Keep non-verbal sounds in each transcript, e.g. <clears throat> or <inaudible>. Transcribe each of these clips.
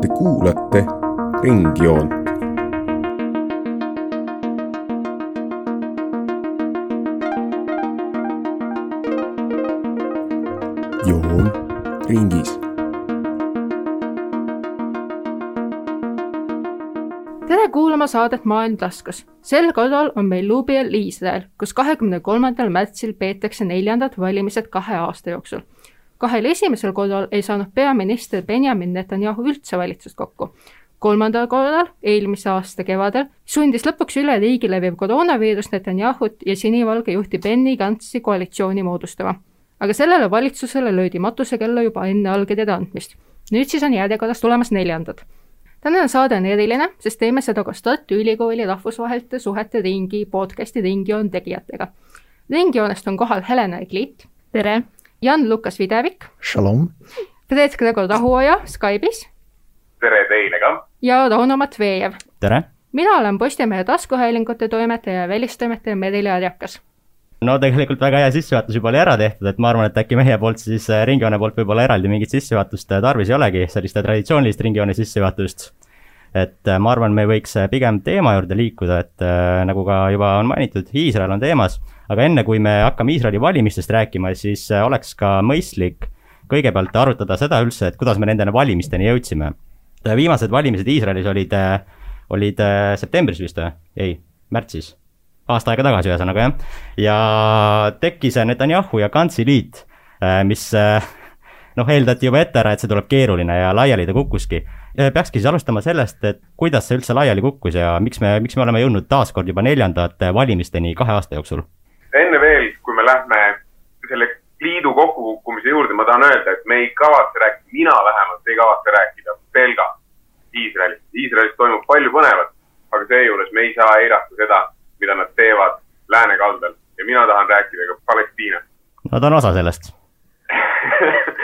Te kuulate Ringjoont. joon ringis. tere kuulama saadet Maailm taskus. sel korral on meil luubi all Iisrael, kus kahekümne kolmandal märtsil peetakse neljandad valimised kahe aasta jooksul. Kahel esimesel korral ei saanud peaminister Benjamin Netanyahu üldse valitsust kokku kolmandal korral, eelmise aasta kevadel, sundis lõpuks üle riigi leviv koroonaviirus Netanyahut ja sinivalge juhti Benny Gantzi koalitsiooni moodustama aga sellele valitsusele löödi matusekella juba enne allkirjade andmist. nüüd siis on järjekorras tulemas neljandad. tänane saade on eriline, sest teeme seda koos Tartu Ülikooli rahvusvaheliste suhete ringi podcasti Ringjoon tegijatega. ringjoonest on kohal Helena Eglit. tere! Jan-Lukas Videvik. Shalom! Priit Gregor Rahuoja Skype'is. tere teile ka! ja Rauno Matvejev. tere! mina olen Postimehe taskuhäälingute toimetaja ja välistoimetaja Merili Arjakas no tegelikult väga hea sissejuhatus juba oli ära tehtud, et ma arvan, et äkki meie poolt siis äh, ringjoone poolt võib-olla eraldi mingit sissejuhatust äh, tarvis ei olegi, sellist traditsioonilist ringjoone sissejuhatust. Et äh, ma arvan, me võiks pigem teema juurde liikuda, et nagu ka juba on mainitud, Iisrael on teemas, aga enne, kui me hakkame Iisraeli valimistest rääkima, siis oleks ka mõistlik kõigepealt arutada seda üldse, et kuidas me nende valimisteni jõudsime. viimased valimised Iisraelis olid, olid septembris vist või? ei, märtsis aasta aega tagasi, ühesõnaga jah. ja tekkis Netanyahu ja Gantzi liit, äh, mis äh, noh, eeldati juba ette ära, et see tuleb keeruline ja laiali ta kukkuski. peakski siis alustama sellest, et kuidas see üldse laiali kukkus ja miks me, miks me oleme jõudnud taaskord juba neljandate valimisteni kahe aasta jooksul? enne veel, kui me lähme selle liidu kokkukukkumise juurde, ma tahan öelda, et me ei kavatse rääkida, mina vähemalt ei kavatse rääkida pelgalt Iisraelist. Iisraelis toimub palju põnevat, aga seejuures me ei saa eirata seda, mida nad teevad läänekaldal ja mina tahan rääkida ka Palestiinast. no ta on osa sellest <laughs>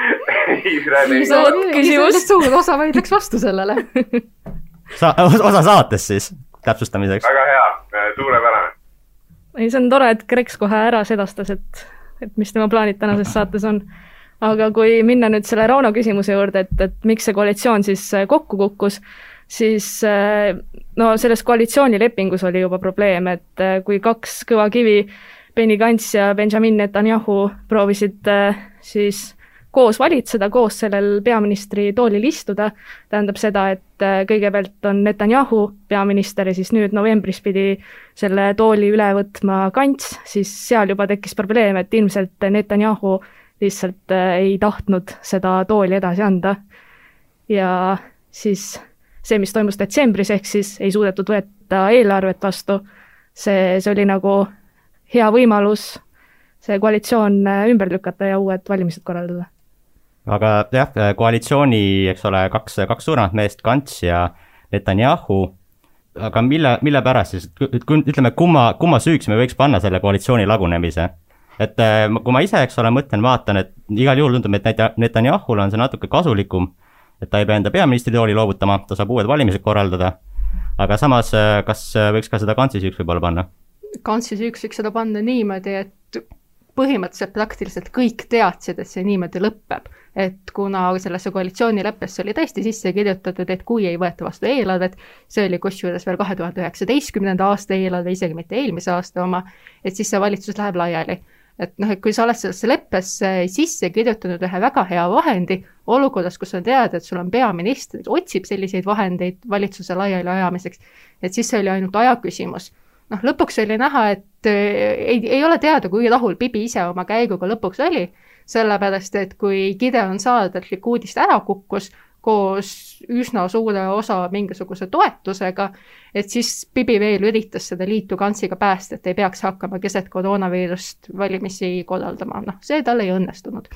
küsimus. suur osa vaidleks vastu sellele sa-, osa saatest siis, täpsustamiseks. väga hea, suurepärane. ei, see on tore, et Kreks kohe ära sedastas, et, et mis tema plaanid tänases saates on. aga kui minna nüüd selle Rauno küsimuse juurde, et, et miks see koalitsioon siis kokku kukkus, siis äh, no selles koalitsioonilepingus oli juba probleem, et äh, kui kaks kõva kivi, Benny Gantz ja Benjamin Netanyahu proovisid äh, siis koos valitseda, koos sellel peaministri toolil istuda, tähendab seda, et kõigepealt on Netanyahu peaminister ja siis nüüd novembris pidi selle tooli üle võtma Kants, siis seal juba tekkis probleem, et ilmselt Netanyahu lihtsalt ei tahtnud seda tooli edasi anda. ja siis see, mis toimus detsembris, ehk siis ei suudetud võtta eelarvet vastu, see, see oli nagu hea võimalus see koalitsioon äh, ümber lükata ja uued valimised korraldada. Aga jah, koalitsiooni, eks ole, kaks, kaks suuremat meest, Kants ja Netanyahu, aga mille, mille pärast siis, ütleme, kumma, kumma süüks me võiks panna selle koalitsiooni lagunemise? et äh, kui ma ise, eks ole, mõtlen, vaatan, et igal juhul tundub, et Netanyahul on see natuke kasulikum et ta ei pea enda peaministritooli loovutama, ta saab uued valimised korraldada. aga samas, äh, kas äh, võiks ka seda kantsi süüks võib-olla panna? kantsi süüks võiks seda panna niimoodi, et põhimõtteliselt praktiliselt kõik teadsid, et see niimoodi lõpeb. Et kuna sellesse koalitsioonileppesse oli tõesti sisse kirjutatud, et kui ei võeta vastu eelarvet, see oli kusjuures veel kahe tuhande üheksateistkümnenda aasta eelarve, isegi mitte eelmise aasta oma, et siis see valitsus läheb laiali et noh, et kui sa oled sellesse leppesse sisse kirjutanud ühe väga hea vahendi, olukorras, kus on teada, et sul on peaminister, otsib selliseid vahendeid valitsuse laialiajamiseks, et siis see oli ainult aja küsimus. Noh, lõpuks oli näha, et äh, ei, ei ole teada, kui rahul Bibi ise oma käiguga lõpuks oli, sellepärast et kui Gideon saardatlik uudist ära kukkus, koos üsna suure osa mingisuguse toetusega, et siis Bibi veel üritas seda liitu Kantsiga päästa, et ei peaks hakkama keset koroonaviirust valimisi korraldama, noh, see tal ei õnnestunud.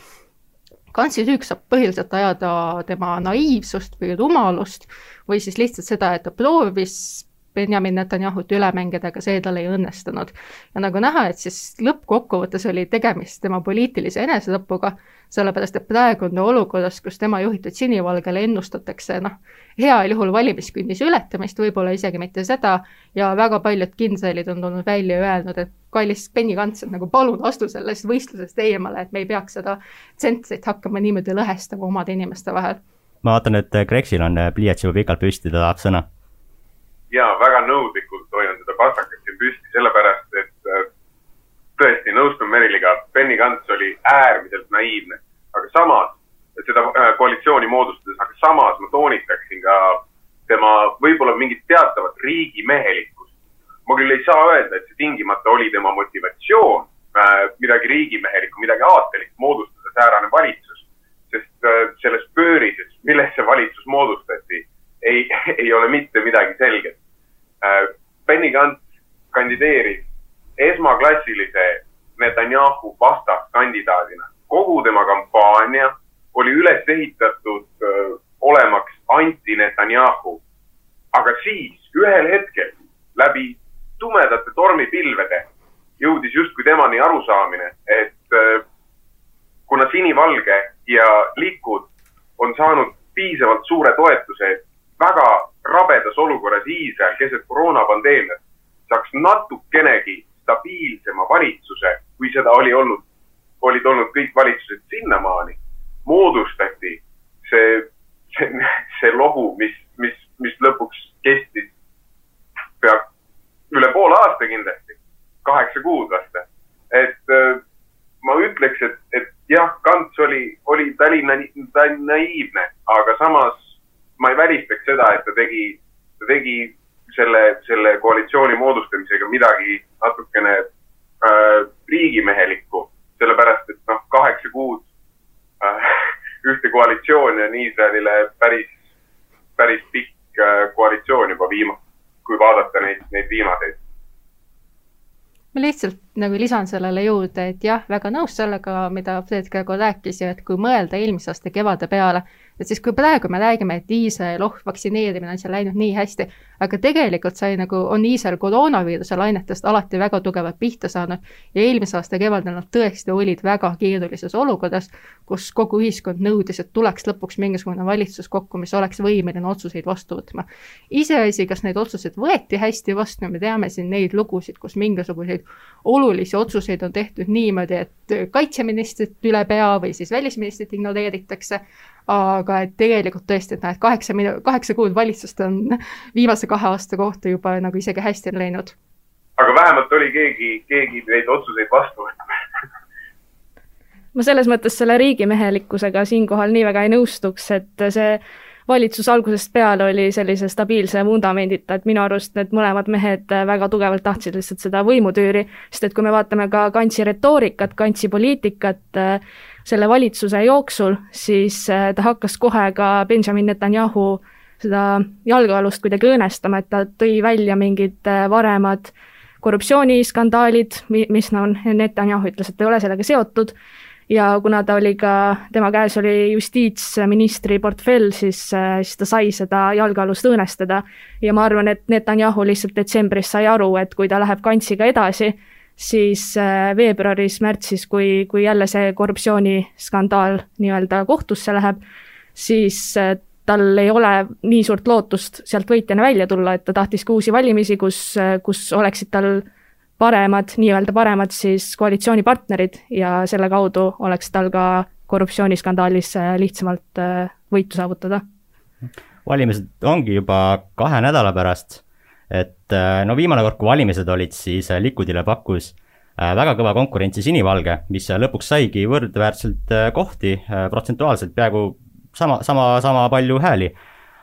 Kantsi süüks saab põhiliselt ajada tema naiivsust või rumalust või siis lihtsalt seda, et ta proovis Benjamin Netanyahut üle mängida, aga see tal ei õnnestunud. ja nagu näha, et siis lõppkokkuvõttes oli tegemist tema poliitilise enesetapuga, sellepärast et praegu on ta olukorras, kus tema juhitud sinivalgele ennustatakse noh, heal juhul valimiskünnise ületamist, võib-olla isegi mitte seda, ja väga paljud kindralid on tulnud välja ja öelnud, et kallis Benny Gantz, et nagu palun astu sellest võistlusest eemale, et me ei peaks seda tsentrit hakkama niimoodi lõhestama omade inimeste vahel. ma vaatan, et Gregsil on pliiats juba pikalt püsti, ta tahab sõna. Jaa, väga nõudlikult hoian seda pastakat siin püsti, sellepärast et äh, tõesti nõustun Meriliga, Benny Gantz oli äärmiselt naiivne, aga samas, seda äh, koalitsiooni moodustades, aga samas ma toonitaksin ka tema võib-olla mingit teatavat riigimehelikkust. ma küll ei saa öelda, et see tingimata oli tema motivatsioon äh, midagi riigimehelikku, midagi aatelist moodustada säärane valitsus, sest selles pöörises, milles see valitsus moodustati, ei, ei ole mitte midagi selget äh,. Benny Gantz kandideeris esmaklassilise Netanyahu vastaskandidaadina. kogu tema kampaania oli üles ehitatud öö, olemaks anti-Netanyahu. aga siis ühel hetkel läbi tumedate tormipilvede jõudis justkui temani arusaamine, et öö, kuna sinivalge ja likud on saanud piisavalt suure toetuse väga rabedas olukorras Iisrael keset koroonapandeemiat, saaks natukenegi stabiilsema valitsuse, kui seda oli olnud, olid olnud kõik valitsused sinnamaani, moodustati see, see, see lohu, mis, mis, mis lõpuks kestis pea üle poole aasta kindlasti, kaheksa kuud vast. et äh, ma ütleks, et, et jah, Kants oli, oli, ta oli naiivne, aga samas ma ei välistaks seda, et ta tegi, ta tegi selle, selle koalitsiooni moodustamisega midagi natukene äh, riigimehelikku, sellepärast et noh, kaheksa kuud äh, ühte koalitsiooni on Iisraelile päris, päris pikk äh, koalitsioon juba viima-, kui vaadata neid, neid viimaseid ma lihtsalt nagu lisan sellele juurde, et jah, väga nõus sellega, mida Fred Gregor rääkis ja et kui mõelda eelmise aasta kevade peale, et siis kui praegu me räägime, et Iisrael, oh, vaktsineerimine on seal läinud nii hästi, aga tegelikult sai nagu, on Iisrael koroonaviiruse lainetest alati väga tugevalt pihta saanud ja eelmise aasta kevadel nad tõesti olid väga keerulises olukorras, kus kogu ühiskond nõudis, et tuleks lõpuks mingisugune valitsus kokku, mis oleks võimeline otsuseid vastu võtma. iseasi, kas neid otsuseid võeti hästi vastu, me teame siin neid lugusid, kus mingisuguseid olulisi otsuseid on tehtud niimoodi, et kaitseministrit üle pea või siis välisministrit ignoreeritakse, aga et tegelikult tõesti, et näed, kaheksa minu-, kaheksa kuud valitsust on viimase kahe aasta kohta juba nagu isegi hästi läinud. aga vähemalt oli keegi, keegi neid otsuseid vastu võtnud ma selles mõttes selle riigimehelikkusega siinkohal nii väga ei nõustuks, et see valitsus algusest peale oli sellise stabiilse vundamendita, et minu arust need mõlemad mehed väga tugevalt tahtsid lihtsalt seda võimutüüri, sest et kui me vaatame ka Kantsi retoorikat, Kantsi poliitikat äh, selle valitsuse jooksul, siis äh, ta hakkas kohe ka Benjamin Netanyahu seda jalgealust kuidagi õõnestama, et ta tõi välja mingid äh, varemad korruptsiooniskandaalid, mis on, Netanyahu ütles, et ei ole sellega seotud ja kuna ta oli ka, tema käes oli justiitsministri portfell, siis, siis ta sai seda jalgealust õõnestada. ja ma arvan, et Netanyahu lihtsalt detsembris sai aru, et kui ta läheb kantsiga edasi, siis äh, veebruaris-märtsis, kui, kui jälle see korruptsiooniskandaal nii-öelda kohtusse läheb, siis äh, tal ei ole nii suurt lootust sealt võitjana välja tulla, et ta tahtis ka uusi valimisi, kus, kus oleksid tal paremad, nii-öelda paremad siis koalitsioonipartnerid ja selle kaudu oleks tal ka korruptsiooniskandaalis äh, lihtsamalt äh, võitu saavutada. valimised ongi juba kahe nädala pärast, et äh, no viimane kord, kui valimised olid, siis Likudile pakkus väga kõva konkurentsi sinivalge, mis lõpuks saigi võrdväärselt kohti, protsentuaalselt peaaegu sama, sama, sama palju hääli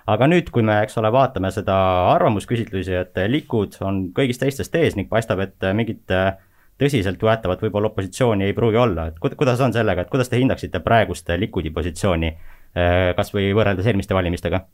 aga nüüd, kui me, eks ole, vaatame seda arvamusküsitlusi, et Likud on kõigist teistest ees ning paistab, et mingit äh, tõsiseltvõetavat võib-olla opositsiooni ei pruugi olla, et kuidas on sellega, et kuidas te hindaksite praegust Likudi positsiooni, äh, kas või võrreldes eelmiste valimistega?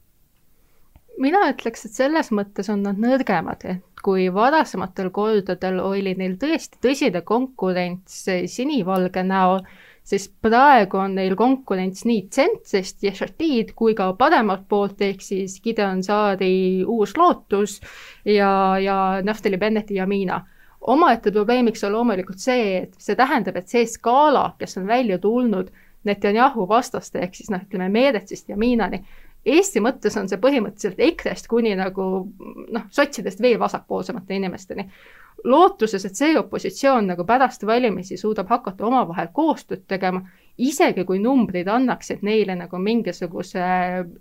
mina ütleks, et selles mõttes on nad nõrgemad, et kui varasematel kordadel oli neil tõesti tõsine konkurents sinivalge näol, siis praegu on neil konkurents nii Tsentsest, Yeshatid kui ka paremalt poolt, ehk siis Gideon Saari Uus Lootus ja, ja Naftali Benneti Yamina omaette probleemiks on loomulikult see, et see tähendab, et see skaala, kes on välja tulnud Netanyahu vastaste ehk siis noh, ütleme Meeretsist ja Miinani, Eesti mõttes on see põhimõtteliselt EKRE-st kuni nagu noh, sotsidest veel vasakpoolsemate inimesteni. lootuses, et see opositsioon nagu pärast valimisi suudab hakata omavahel koostööd tegema, isegi kui numbrid annaksid neile nagu mingisuguse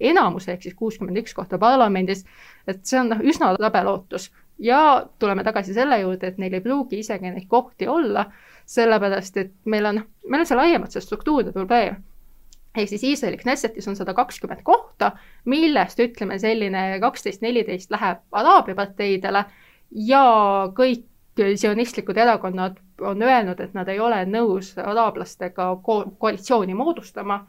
enamuse, ehk siis kuuskümmend üks kohta parlamendis, et see on noh, üsna labe lootus ja tuleme tagasi selle juurde, et neil ei pruugi isegi neid kohti olla, sellepärast et meil on, meil on see laiemalt see struktuurne probleem. Ehk siis Iisraeli Knessetis on sada kakskümmend kohta, millest ütleme, selline kaksteist, neliteist läheb Araabia parteidele ja kõik sionistlikud erakonnad on öelnud, et nad ei ole nõus araablastega ko koalitsiooni moodustama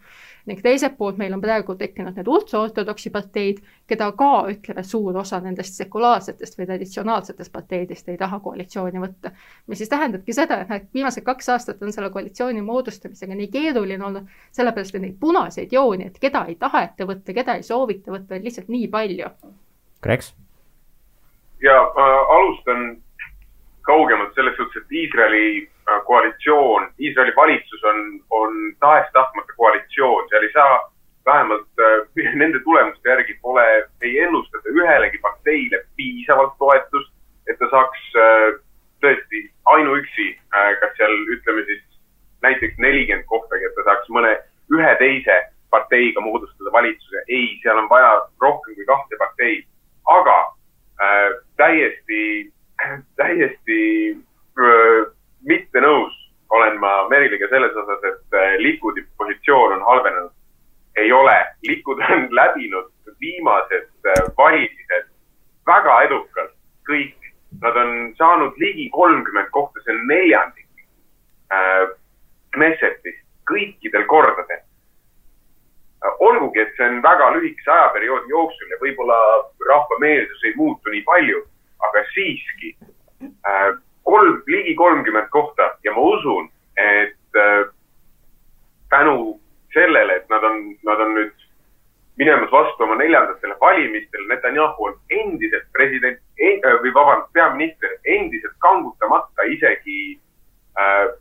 ning teiselt poolt meil on praegu tekkinud need ultraortodoksi parteid, keda ka, ütleme, suur osa nendest sekulaarsetest või traditsionaalsetest parteidest ei taha koalitsiooni võtta. mis siis tähendabki seda, et viimased kaks aastat on selle koalitsiooni moodustamisega nii keeruline olnud, sellepärast et neid punaseid jooni, et keda ei taheta võtta, keda ei soovita võtta, on lihtsalt nii palju. Greks? ja äh, alustan kaugemalt selles suhtes, et Iisraeli koalitsioon, Iisraeli valitsus on, on tahes-tahtmata koalitsioon, seal ei saa vähemalt äh, <laughs> nende tulemuste järgi pole, ei ennustata ühelegi parteile piisavalt toetust, et ta saaks äh, tõesti ainuüksi äh,, kas seal ütleme siis näiteks nelikümmend kohtagi, et ta saaks mõne ühe teise parteiga moodustada valitsuse. ei, seal on vaja rohkem kui kahte parteid, aga äh, täiesti, täiesti äh, mitte nõus olen ma Meriliga selles osas, et äh, Likudi positsioon on halvenenud. ei ole, Likud on läbinud viimased äh, valimised väga edukalt, kõik. Nad on saanud ligi kolmkümmend kohta, see on neljandik äh, Knessetist kõikidel kordadel äh,. olgugi, et see on väga lühikese ajaperioodi jooksul ja võib-olla rahva meelsus ei muutu nii palju, aga siiski äh, kolm, ligi kolmkümmend kohta ja ma usun, et äh, tänu sellele, et nad on, nad on nüüd minemas vastu oma neljandatele valimistele, Netanyahu on endiselt president en, äh, või vabandust, peaminister, endiselt kangutamata isegi äh,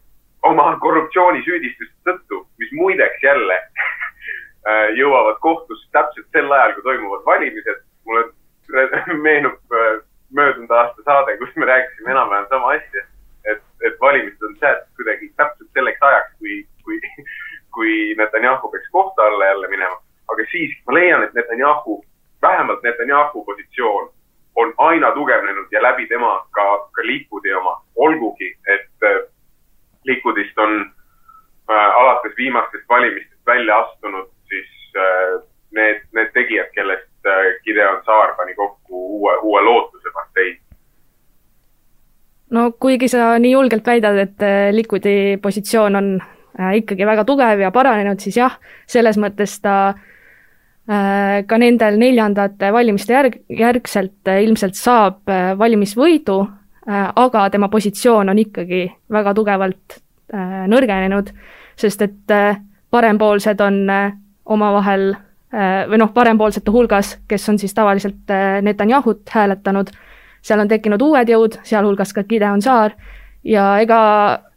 oma korruptsioonisüüdistuste tõttu, mis muideks jälle äh, jõuavad kohtusse täpselt sel ajal, kui toimuvad valimised. mulle meenub äh, möödunud aasta saade, kus me rääkisime enam-vähem sama asja, et, et valimised on seatud kuidagi täpselt selleks ajaks, kui, kui, kui Netanyahu peaks kohtu alla jälle minema. aga siiski ma leian, et Netanyahu, vähemalt Netanyahu positsioon on aina tugevnenud ja läbi tema ka, ka Likudi oma, olgugi et äh, Likudist on äh, alates viimastest valimistest välja astunud siis äh, need, need tegijad, kellest äh, Gideon Saar pani kokku uue, uue lootuse partei. no kuigi sa nii julgelt väidad, et äh, Likudi positsioon on äh, ikkagi väga tugev ja paranenud, siis jah, selles mõttes ta ka nendel neljandate valimiste järg, järgselt ilmselt saab valimisvõidu, aga tema positsioon on ikkagi väga tugevalt nõrgenenud, sest et parempoolsed on omavahel Äh, või noh, parempoolsete hulgas, kes on siis tavaliselt äh, Netanyahut hääletanud, seal on tekkinud uued jõud, sealhulgas ka Gideon Saar, ja ega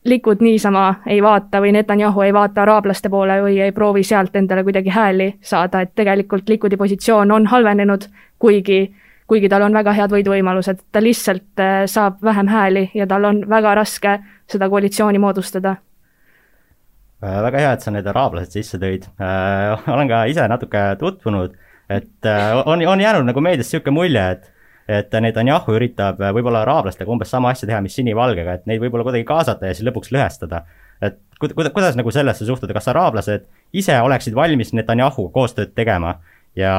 Likud niisama ei vaata või Netanyahu ei vaata araablaste poole või ei proovi sealt endale kuidagi hääli saada, et tegelikult Likudi positsioon on halvenenud, kuigi, kuigi tal on väga head võiduvõimalused, ta lihtsalt äh, saab vähem hääli ja tal on väga raske seda koalitsiooni moodustada Äh, väga hea, et sa need araablased sisse tõid. Äh, olen ka ise natuke tutvunud, et äh, on, on jäänud nagu meedias niisugune mulje, et et Netanyahu üritab võib-olla araablastega umbes sama asja teha, mis sinivalgega, et neid võib-olla kuidagi kaasata ja siis lõpuks lõhestada. et kuida-, kuidas, kuidas nagu sellesse suhtuda, kas araablased ise oleksid valmis Netanyahuga koostööd tegema? ja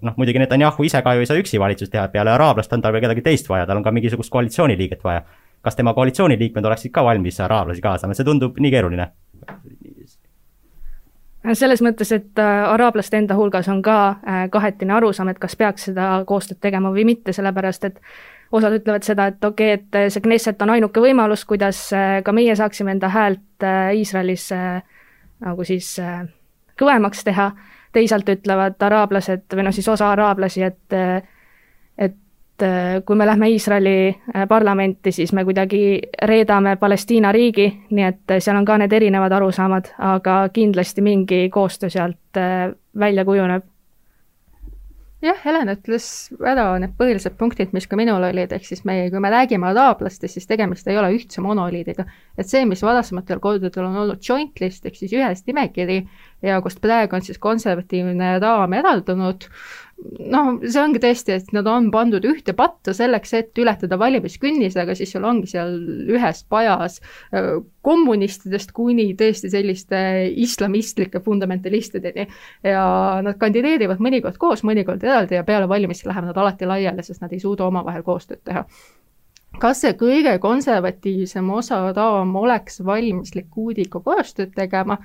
noh, muidugi Netanyahu ise ka ju ei saa üksi valitsust teha, peale araablaste on tal veel kedagi teist vaja, tal on ka mingisugust koalitsiooniliiget vaja. kas tema koalitsiooniliikmed oleksid ka valmis araablasi kaasama, see tundub nii keeruline selles mõttes, et äh, araablaste enda hulgas on ka äh, kahetine arusaam, et kas peaks seda koostööd tegema või mitte, sellepärast et osad ütlevad seda, et okei okay,, et see Knesset on ainuke võimalus, kuidas äh, ka meie saaksime enda häält Iisraelis nagu siis äh, kõvemaks teha, teisalt ütlevad araablased või noh, siis osa araablasi, et et kui me lähme Iisraeli parlamenti, siis me kuidagi reedame Palestiina riigi, nii et seal on ka need erinevad arusaamad, aga kindlasti mingi koostöö sealt välja kujuneb jah, Helen ütles ära need põhilised punktid, mis ka minul olid, ehk siis meie, kui me räägime araablastest, siis tegemist ei ole ühtse monoliidiga. et see, mis varasematel kordadel on olnud joint list ehk siis ühes nimekiri ja kust praegu on siis konservatiivne raam eraldunud, noh, see ongi tõesti, et nad on pandud ühte patta selleks, et ületada valimiskünnis, aga siis sul ongi seal ühes pajas äh, kommunistidest kuni tõesti selliste islamistlike fundamentalistideni. ja nad kandideerivad mõnikord koos, mõnikord eraldi ja peale valimisi lähevad nad alati laiali, sest nad ei suuda omavahel koostööd teha. Kas see kõige konservatiivsem osa raam oleks valmis Likuudiga koostööd tegema,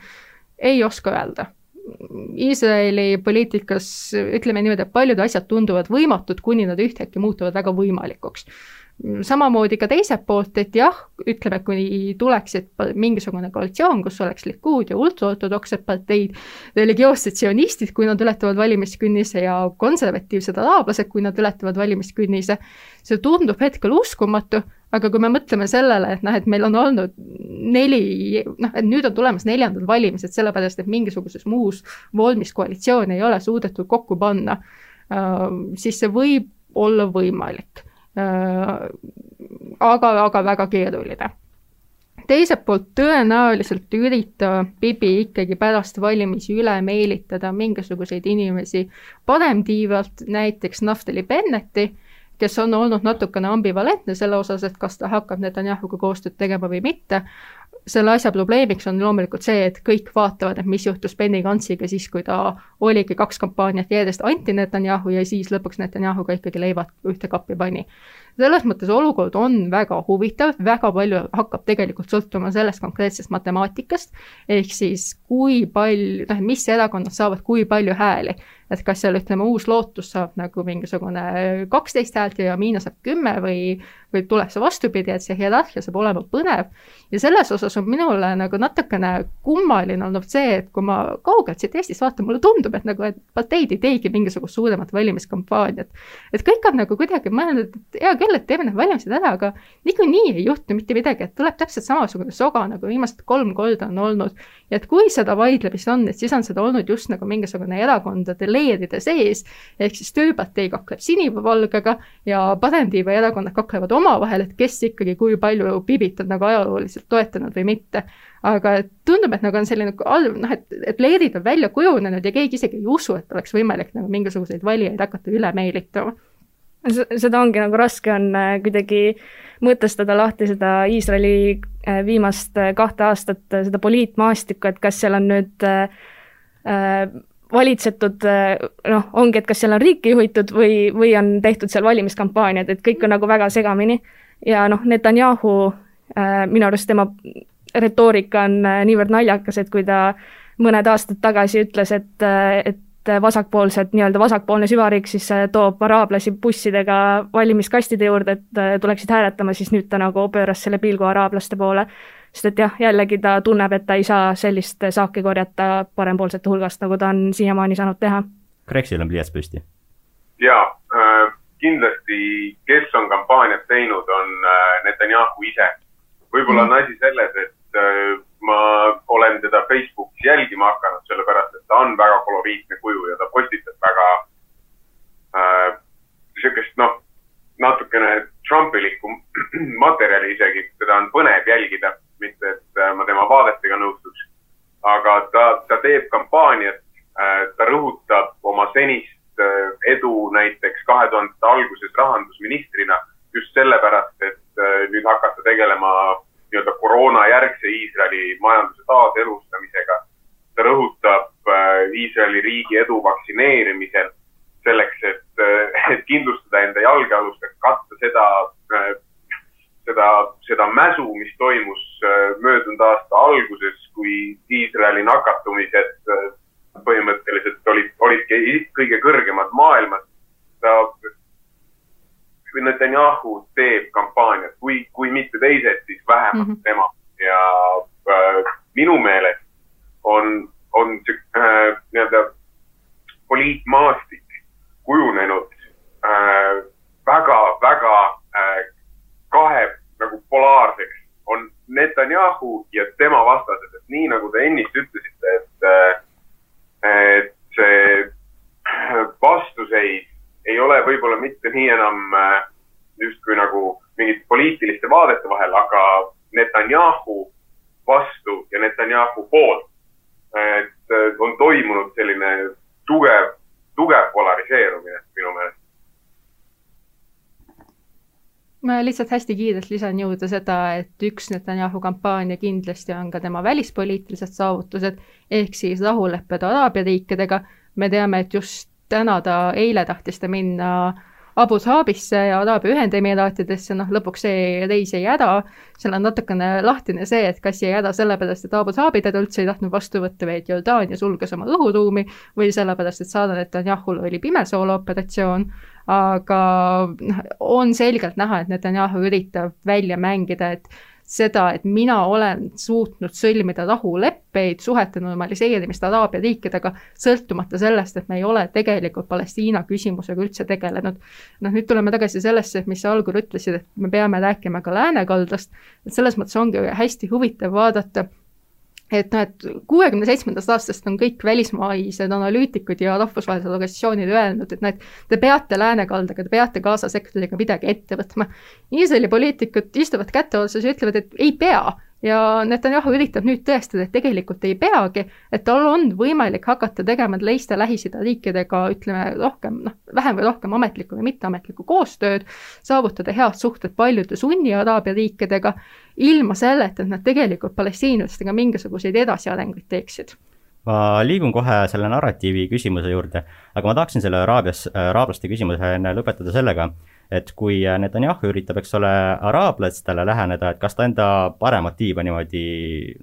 ei oska öelda Iisraeli poliitikas ütleme niimoodi, et paljud asjad tunduvad võimatud, kuni nad ühtäkki muutuvad väga võimalikuks samamoodi ka teiselt poolt, et jah, ütleme, kui tuleks, et mingisugune koalitsioon, kus oleks Likud ja ultraortodoksed parteid, religioossed sionistid, kui nad ületavad valimiskünnise ja konservatiivsed araablased, kui nad ületavad valimiskünnise, see tundub hetkel uskumatu, aga kui me mõtleme sellele, et noh, et meil on olnud neli, noh, et nüüd on tulemas neljandad valimised, sellepärast et mingisuguses muus vormis koalitsiooni ei ole suudetud kokku panna, äh, siis see võib olla võimalik aga, aga väga keeruline. teiselt poolt tõenäoliselt üritab Bibi ikkagi pärast valimisi üle meelitada mingisuguseid inimesi paremtiivalt, näiteks Naftali Bennetti, kes on olnud natukene ambivalentne selle osas, et kas ta hakkab Netanyahuga koostööd tegema või mitte, selle asja probleemiks on loomulikult see, et kõik vaatavad, et mis juhtus Benny Gantsiga siis, kui ta oligi kaks kampaaniat järjest anti-Netanyahu ja siis lõpuks Netanyahuga ikkagi leivad ühte kappi pani. selles mõttes olukord on väga huvitav, väga palju hakkab tegelikult sõltuma sellest konkreetsest matemaatikast, ehk siis kui palju, noh, mis erakonnad saavad kui palju hääli et kas seal ütleme, uus lootus saab nagu mingisugune kaksteist häält ja Miina saab kümme või, või tuleb see vastupidi, et see hierarhia saab olema põnev. ja selles osas on minule nagu natukene kummaline olnud see, et kui ma kaugelt siit Eestist vaatan, mulle tundub, et nagu, et parteid ei teegi mingisugust suuremat valimiskampaaniat. et kõik on nagu kuidagi mõelnud, et hea küll, et teeme need valimised ära, aga niikuinii ei juhtu mitte midagi, et tuleb täpselt samasugune soga, nagu viimased kolm korda on olnud. ja et kui seda vaidlemist on, et siis on seda olnud just nagu mingisugune erakondade leeride sees, ehk siis Tööpartei kakleb sinivalgega ja Paremtiiva erakonnad kaklevad omavahel, et kes ikkagi kui palju Bibit on nagu ajalooliselt toetanud või mitte. aga tundub, et nagu on selline noh, et, et leerid on välja kujunenud ja keegi isegi ei usu, et oleks võimalik nagu mingisuguseid valijaid hakata üle meelitama seda ongi nagu raske on äh, kuidagi mõtestada lahti seda Iisraeli äh, viimast äh, kahte aastat, seda poliitmaastikku, et kas seal on nüüd valitsetud noh, ongi, et kas seal on riiki juhitud või, või on tehtud seal valimiskampaaniad, et kõik on nagu väga segamini. ja noh, Netanyahu äh,, minu arust tema retoorika on äh, niivõrd naljakas, et kui ta mõned aastad tagasi ütles, et, äh, et vasakpoolsed, nii-öelda vasakpoolne süvariik siis äh, toob araablasi bussidega valimiskastide juurde, et tuleksid hääletama, siis nüüd ta nagu pööras selle pilgu araablaste poole sest et jah, jällegi ta tunneb, et ta ei saa sellist saaki korjata parempoolsete hulgast, nagu ta on siiamaani saanud teha. Kreksil on pliiats püsti. jaa äh,, kindlasti, kes on kampaaniat teinud, on äh, Netanyahu ise. võib-olla mm. on asi selles, et äh, ma olen teda Facebookis jälgima hakanud, sellepärast et ta on väga koloriitne kuju ja ta postitab väga äh, sihukest noh, natukene Trumpilikku <clears throat> materjali isegi, teda on põnev jälgida mitte et äh, ma tema vaadetega nõustuks. aga ta, ta teeb kampaaniat, äh, ta rõhutab oma senist äh, edu näiteks kahe tuhandete alguses rahandusministrina just sellepärast, et nüüd hakata tegelema nii-öelda koroonajärgse Iisraeli majanduse taaselustamisega. ta rõhutab Iisraeli riigi edu vaktsineerimisel selleks, et, et kindlustada enda jalgealustega, katta seda seda, seda mäsu, mis toimus möödunud aasta alguses, kui Iisraeli nakatumised äh, põhimõtteliselt olid, olidki kõige kõrgemad maailmas. ta, Netanyahu teeb kampaaniat, kui, kui mitte teised, siis vähemalt mm -hmm. tema ja äh, minu meelest on, on see äh, nii-öelda poliitmaastik kujunenud äh, väga, äh, kahe nagu polaarseks, Netanyahu ja tema vastased, et nii nagu te ennist ütlesite, et äh,, et see vastuseis ei ole võib-olla mitte nii enam äh, justkui nagu mingite poliitiliste vaadete vahel, aga Netanyahu vastu ja Netanyahu poolt. et äh, on toimunud selline tugev, tugev polariseerumine minu meelest. Ma lihtsalt hästi kiirelt lisan juurde seda, et üks Netanyahu kampaania kindlasti on ka tema välispoliitilised saavutused, ehk siis rahulepped Araabia riikidega. me teame, et just täna ta, eile tahtis ta minna Abu Dhabisse ja Araabia Ühendemiraatidesse, noh lõpuks see reis jäi ära. seal on natukene lahtine see, et kas jäi ära sellepärast, et Abu Dhabi teda üldse ei tahtnud vastu võtta, vaid Jordaania sulges oma õhuruumi või sellepärast, et Sara Netanyahul oli pimesoolo-operatsioon. Aga noh, on selgelt näha, et Netanyahu üritab välja mängida, et seda, et mina olen suutnud sõlmida rahuleppeid, suhete normaliseerimist Araabia riikidega, sõltumata sellest, et me ei ole tegelikult Palestiina küsimusega üldse tegelenud. noh, nüüd tuleme tagasi sellesse, mis sa algul ütlesid, et me peame rääkima ka läänekaldast, et selles mõttes ongi hästi huvitav vaadata et noh, et kuuekümne seitsmendast aastast on kõik välismaised analüütikud ja rahvusvahelised organisatsioonid öelnud, et noh, et te peate läänekaldaga, te peate Gaza sektoriga midagi ette võtma. Iisraeli poliitikud istuvad käte otsas ja ütlevad, et ei pea ja Netanyahu üritab nüüd tõestada, et tegelikult ei peagi, et tal on võimalik hakata tegema teiste Lähis-Ida riikidega, ütleme, rohkem, noh, vähem või rohkem ametlikku või mitteametlikku koostööd, saavutada head suhted paljude sunni araabia riikidega, ilma selleta, et nad tegelikult palestiinlastega mingisuguseid edasiarenguid teeksid. Ma liigun kohe selle narratiivi küsimuse juurde, aga ma tahaksin selle Araabias, araablaste küsimuse enne lõpetada sellega, et kui Netanyahu üritab, eks ole, araablastele läheneda, et kas ta enda paremat tiiba niimoodi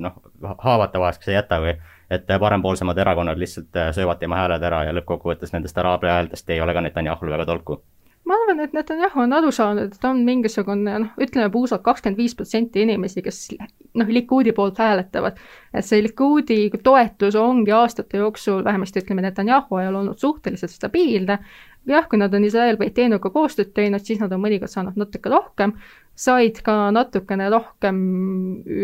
noh, haavatavaks ei jäta või et parempoolsemad erakonnad lihtsalt söövad tema hääled ära ja lõppkokkuvõttes nendest araabia häältest ei ole ka Netanyahul väga tolku ma arvan, et Netanyahu on aru saanud, et on mingisugune noh, ütleme puusalt kakskümmend viis protsenti inimesi, kes noh, Likudi poolt hääletavad. et see Likudi toetus ongi aastate jooksul, vähemasti ütleme Netanyahu ajal olnud suhteliselt stabiilne jah, kui nad on Iisrael Beiteinuga koostööd teinud, siis nad on mõnikord saanud natuke rohkem, said ka natukene rohkem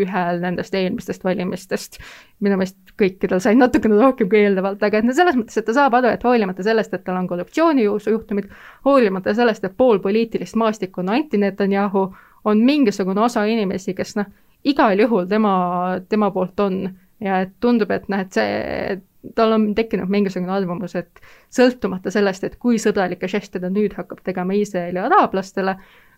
ühel nendest eelmistest valimistest. minu meelest kõikidel said natukene rohkem kui eelnevalt, aga et no selles mõttes, et ta saab aru, et hoolimata sellest, et tal on korruptsioonijuhtumid, hoolimata sellest, et pool poliitilist maastikku on anti-Netanyahu, on mingisugune osa inimesi, kes noh, igal juhul tema, tema poolt on ja et tundub, et noh, et see, tal on tekkinud mingisugune arvamus, et sõltumata sellest, et kui sõbralikke žeste ta nüüd hakkab tegema Iisraeli araablastele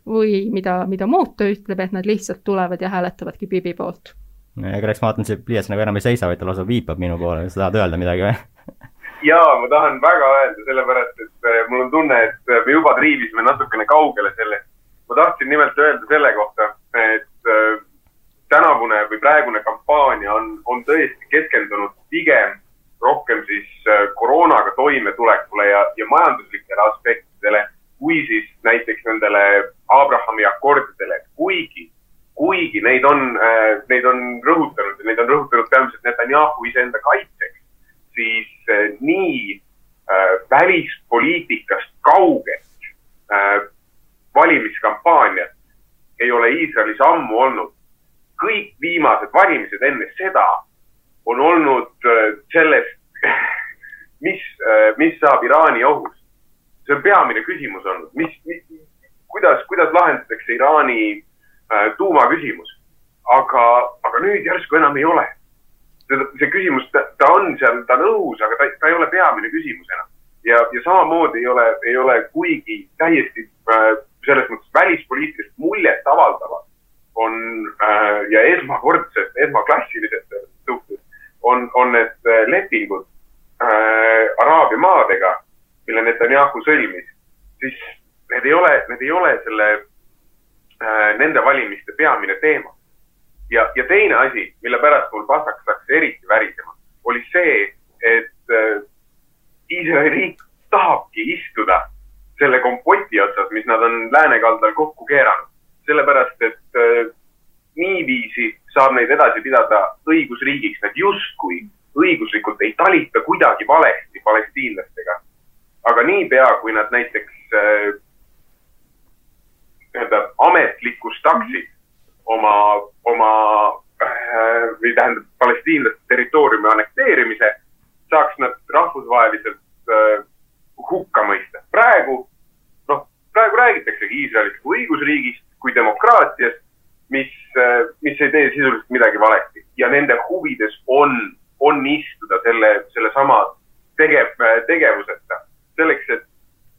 või mida, mida muud ta ütleb, et nad lihtsalt tulevad ja hääletavadki Bibi poolt. ega eks ma vaatan, see pliiats nagu enam ei seisa, vaid ta lausa viipab minu poole, sa tahad öelda midagi või? <laughs> jaa, ma tahan väga öelda, sellepärast et äh, mul on tunne, et äh, me juba triivisime natukene kaugele sellest. ma tahtsin nimelt öelda selle kohta, et äh, tänavune või praegune kampaania on, on tõesti keskendunud pigem rohkem siis äh, koroonaga toimetulekule ja, ja majanduslikele aspektidele, kui siis näiteks nendele Abrahami akordidele, kuigi, kuigi neid on, äh, neid on rõhutanud ja neid on rõhutanud peamiselt Netanyahu iseenda kaitseks, siis äh, nii välispoliitikast kauget valimiskampaaniat ei ole Iisraelis ammu olnud. Kõik viimased valimised enne seda on olnud äh, sellest, <laughs> mis, äh, mis saab Iraani ohust. see on peamine küsimus olnud, mis, mis, kuidas, kuidas lahendatakse Iraani äh, tuumaküsimus. aga, aga nüüd järsku enam ei ole. see küsimus, ta on seal, ta on õhus, aga ta, ta ei ole peamine küsimus enam. ja, ja samamoodi ei ole, ei ole kuigi täiesti äh, selles mõttes välispoliitilist muljet avaldavad on äh, ja esmakordselt, esmaklassiliselt suhtes on, on need äh, lepingud äh, Araabia maadega, mille Netanyahu sõlmis, siis need ei ole, need ei ole selle äh,, nende valimiste peamine teema. ja, ja teine asi, mille pärast mul pasaks hakkas eriti värisema, oli see, et äh, Iisraeli riik tahabki istuda selle kompoti otsas, mis nad on läänekaldal kokku keeranud. Sellepärast, et äh, niiviisi saab neid edasi pidada õigusriigiks, nad justkui õiguslikult ei talita kuidagi valesti palestiinlastega. aga niipea, kui nad näiteks äh, nii-öelda ametlikustaksid oma, oma äh, või tähendab palestiinlaste territooriumi annekteerimise, saaks nad rahvusvaheliselt äh, hukka mõista. praegu, noh, praegu räägitaksegi Iisraelist kui õigusriigist, kui demokraatiast, mis, mis ei tee sisuliselt midagi valesti ja nende huvides on on istuda selle, sellesama tegev, tegevuseta. selleks, et,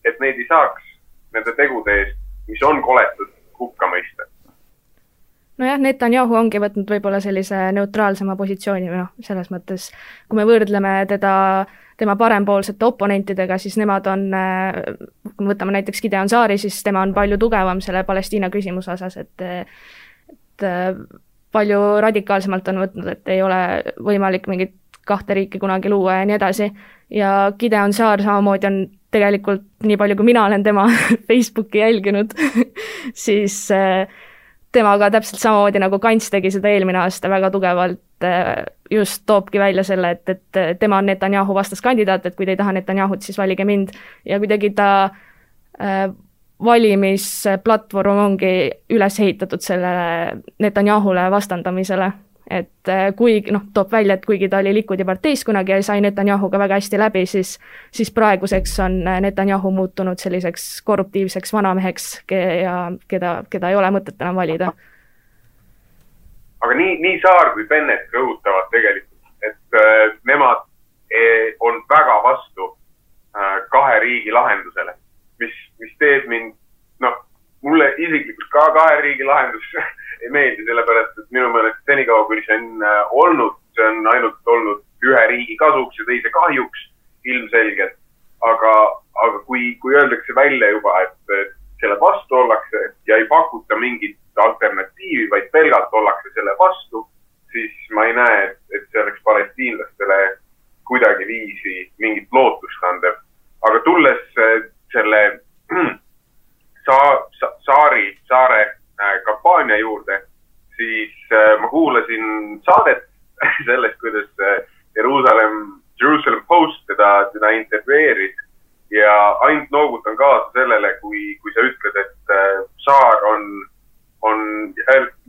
et neid ei saaks nende tegude eest, mis on koletud, hukka mõista nojah, Netanyahu ongi võtnud võib-olla sellise neutraalsema positsiooni või noh, selles mõttes, kui me võrdleme teda tema parempoolsete oponentidega, siis nemad on, kui me võtame näiteks Gideon Saari, siis tema on palju tugevam selle Palestiina küsimuse osas, et et palju radikaalsemalt on võtnud, et ei ole võimalik mingit kahte riiki kunagi luua ja nii edasi. ja Gideon Saar samamoodi on tegelikult, nii palju kui mina olen tema <laughs> Facebooki jälginud <laughs> siis äh, temaga täpselt samamoodi nagu Kants tegi seda eelmine aasta väga tugevalt, äh, just toobki välja selle, et, et tema on Netanyahu vastaskandidaat, et kui te ei taha Netanyahut, siis valige mind ja kuidagi ta äh, valimisplatvorm ongi üles ehitatud sellele Netanyahule vastandamisele. Et äh, kuigi noh, toob välja, et kuigi ta oli Likudi parteis kunagi ja sai Netanyahuga väga hästi läbi, siis siis praeguseks on Netanyahu muutunud selliseks korruptiivseks vanameheks ja keda, keda ei ole mõtet enam valida. aga nii, nii Saar kui Bennett rõhutavad tegelikult, et äh, nemad eh, on väga vastu äh, kahe riigi lahendusele mis, mis teeb mind, noh, mulle isiklikult ka kahe riigi lahendus <laughs> ei meeldi, sellepärast et minu meelest senikaua, kuni see on äh, olnud, see on ainult olnud ühe riigi kasuks ja teise kahjuks ilmselgelt. aga, aga kui, kui öeldakse välja juba, et selle vastu ollakse ja ei pakuta mingit alternatiivi, vaid pelgalt ollakse selle vastu, siis ma ei näe, et, et see oleks palestiinlastele kuidagiviisi mingit lootust andev. aga tulles äh, selle saa-, sa, Saari, Saare äh, kampaania juurde, siis äh, ma kuulasin saadet sellest, kuidas äh, Jeruusalemm, Jerusalem Post teda, teda intervjueeris ja ainult noogutan kaasa sellele, kui, kui sa ütled, et äh, Saar on, on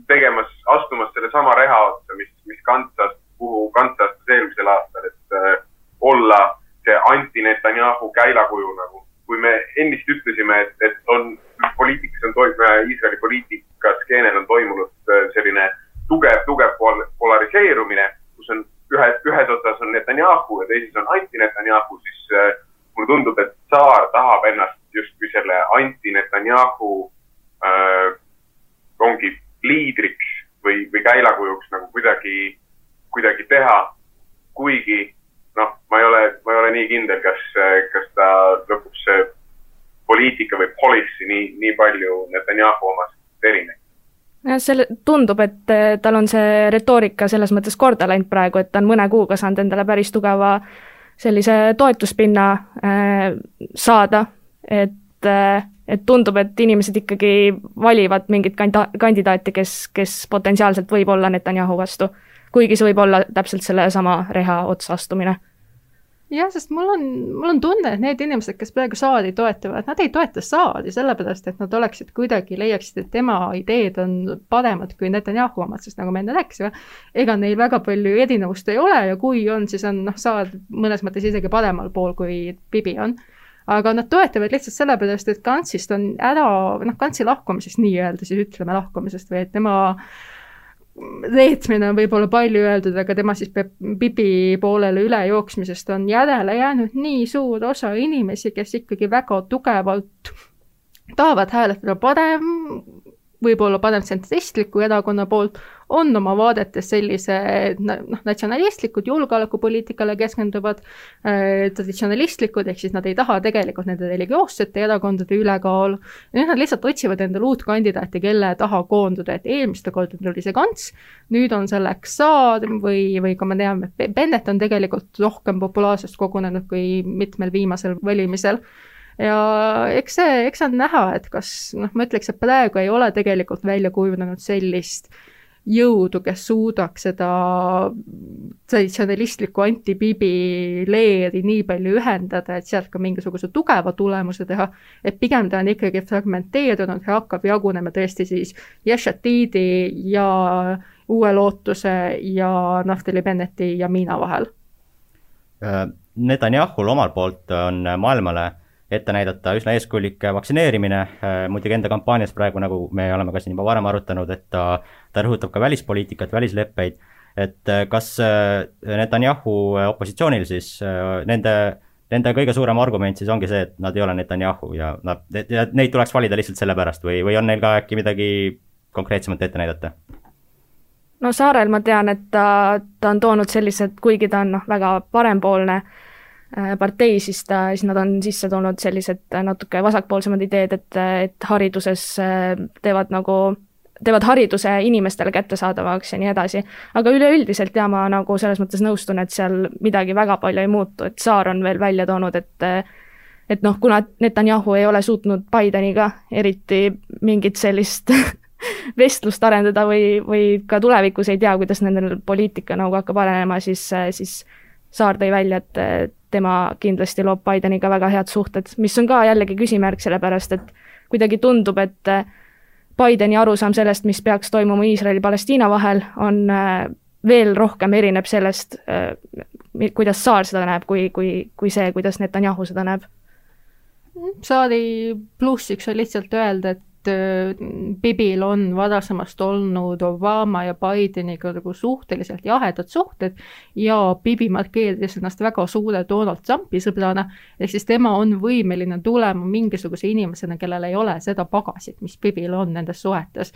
tegemas, astumas sellesama reha otsa, mis, mis Kantsas, kuhu Kants astus eelmisel aastal, et äh, olla see anti-Netanyahu käilakuju nagu kui me ennist ütlesime, et, et on poliitikas on toimunud, Iisraeli poliitikas skeenel on toimunud äh, selline tugev, tugev pol polariseerumine, kus on ühe, ühes otsas on Netanyahu ja teises on anti-Netanyahu, siis äh, mulle tundub, et Saar tahab ennast justkui selle anti-Netanyahu äh, ongi liidriks või, või käilakujuks nagu kuidagi, kuidagi teha. kuigi noh, ma ei ole, ma ei ole nii kindel, kas, kas ta lõpuks see poliitika või policy nii, nii palju Netanyahu omast erineb jah, selle, tundub, et eh, tal on see retoorika selles mõttes korda läinud praegu, et ta on mõne kuuga saanud endale päris tugeva sellise toetuspinna äh, saada, et äh,, et tundub, et inimesed ikkagi valivad mingit kanda-, kandidaati, kes, kes potentsiaalselt võib olla Netanyahu vastu kuigi see võib olla täpselt sellesama reha otsa astumine jah, sest mul on, mul on tunne, et need inimesed, kes praegu Saadi toetavad, nad ei toeta Saadi sellepärast, et nad oleksid kuidagi, leiaksid, et tema ideed on paremad kui Netanyahu omad, sest nagu me enne rääkisime, ega neil väga palju erinevust ei ole ja kui on, siis on noh, Saad mõnes mõttes isegi paremal pool, kui Bibi on. Aga nad toetavad lihtsalt sellepärast, et Kantsist on ära, noh, Kantsi lahkumisest nii-öelda siis ütleme lahkumisest või et tema reetmine on võib-olla palju öeldud, aga tema siis peab Bibi poolele ülejooksmisest on järele jäänud nii suur osa inimesi, kes ikkagi väga tugevalt tahavad hääletada parem, võib-olla parem tsentristliku erakonna poolt, on oma vaadetes sellise noh, natsionalistlikud, julgeolekupoliitikale keskenduvad äh,, traditsionalistlikud, ehk siis nad ei taha tegelikult nende religioossete erakondade ülekaalu. nüüd nad lihtsalt otsivad endale uut kandidaati, kelle taha koonduda, et eelmistel kordadel oli see Kants, nüüd on selleks Saar või, või ka me teame, et Bennett on tegelikult rohkem populaarsust kogunenud kui mitmel viimasel valimisel ja eks see, eks on näha, et kas noh, ma ütleks, et praegu ei ole tegelikult välja kujunenud sellist jõudu, kes suudaks seda traditsionalistlikku anti-Bibi leeri nii palju ühendada, et sealt ka mingisuguse tugeva tulemuse teha, et pigem ta on ikkagi fragmenteerunud ja hakkab jagunema tõesti siis Yeshatidi ja Uue Lootuse ja Naftali Benneti ja Miina vahel. Äh, Netanyahul omalt poolt on maailmale ette näidata üsna eeskujulik vaktsineerimine, äh, muidugi enda kampaanias praegu, nagu me oleme ka siin juba varem arutanud, et ta, ta rõhutab ka välispoliitikat, välisleppeid, et äh, kas äh, Netanyahu opositsioonil siis nende, nende kõige suurem argument siis ongi see, et nad ei ole Netanyahu ja nad, neid tuleks valida lihtsalt sellepärast või, või on neil ka äkki midagi konkreetsemat ette näidata? no Saarel ma tean, et ta, ta on toonud sellised, kuigi ta on noh, väga parempoolne äh, Äh, partei, siis ta, siis nad on sisse toonud sellised natuke vasakpoolsemad ideed, et, et hariduses äh, teevad nagu, teevad hariduse inimestele kättesaadavaks ja nii edasi. aga üleüldiselt ja ma nagu selles mõttes nõustun, et seal midagi väga palju ei muutu, et Saar on veel välja toonud, et et noh, kuna Netanyahu ei ole suutnud Bideniga eriti mingit sellist <laughs> vestlust arendada või, või ka tulevikus ei tea, kuidas nendel poliitika nagu hakkab arenema, siis, siis Saar tõi välja, et tema kindlasti loob Bideniga väga head suhted, mis on ka jällegi küsimärk, sellepärast et kuidagi tundub, et äh, Bideni arusaam sellest, mis peaks toimuma Iisraeli-Palestiina vahel, on äh, veel rohkem erineb sellest, äh, kuidas Saar seda näeb, kui, kui, kui see, kuidas Netanyahu seda näeb. Saari plussiks on lihtsalt öelda, et Bibil on varasemast olnud Obama ja Bideniga nagu suhteliselt jahedad suhted ja Bibi markeeris ennast väga suure Donald Trumpi sõbrana, ehk siis tema on võimeline tulema mingisuguse inimesena, kellel ei ole seda pagasit, mis Bibil on nendes suhetes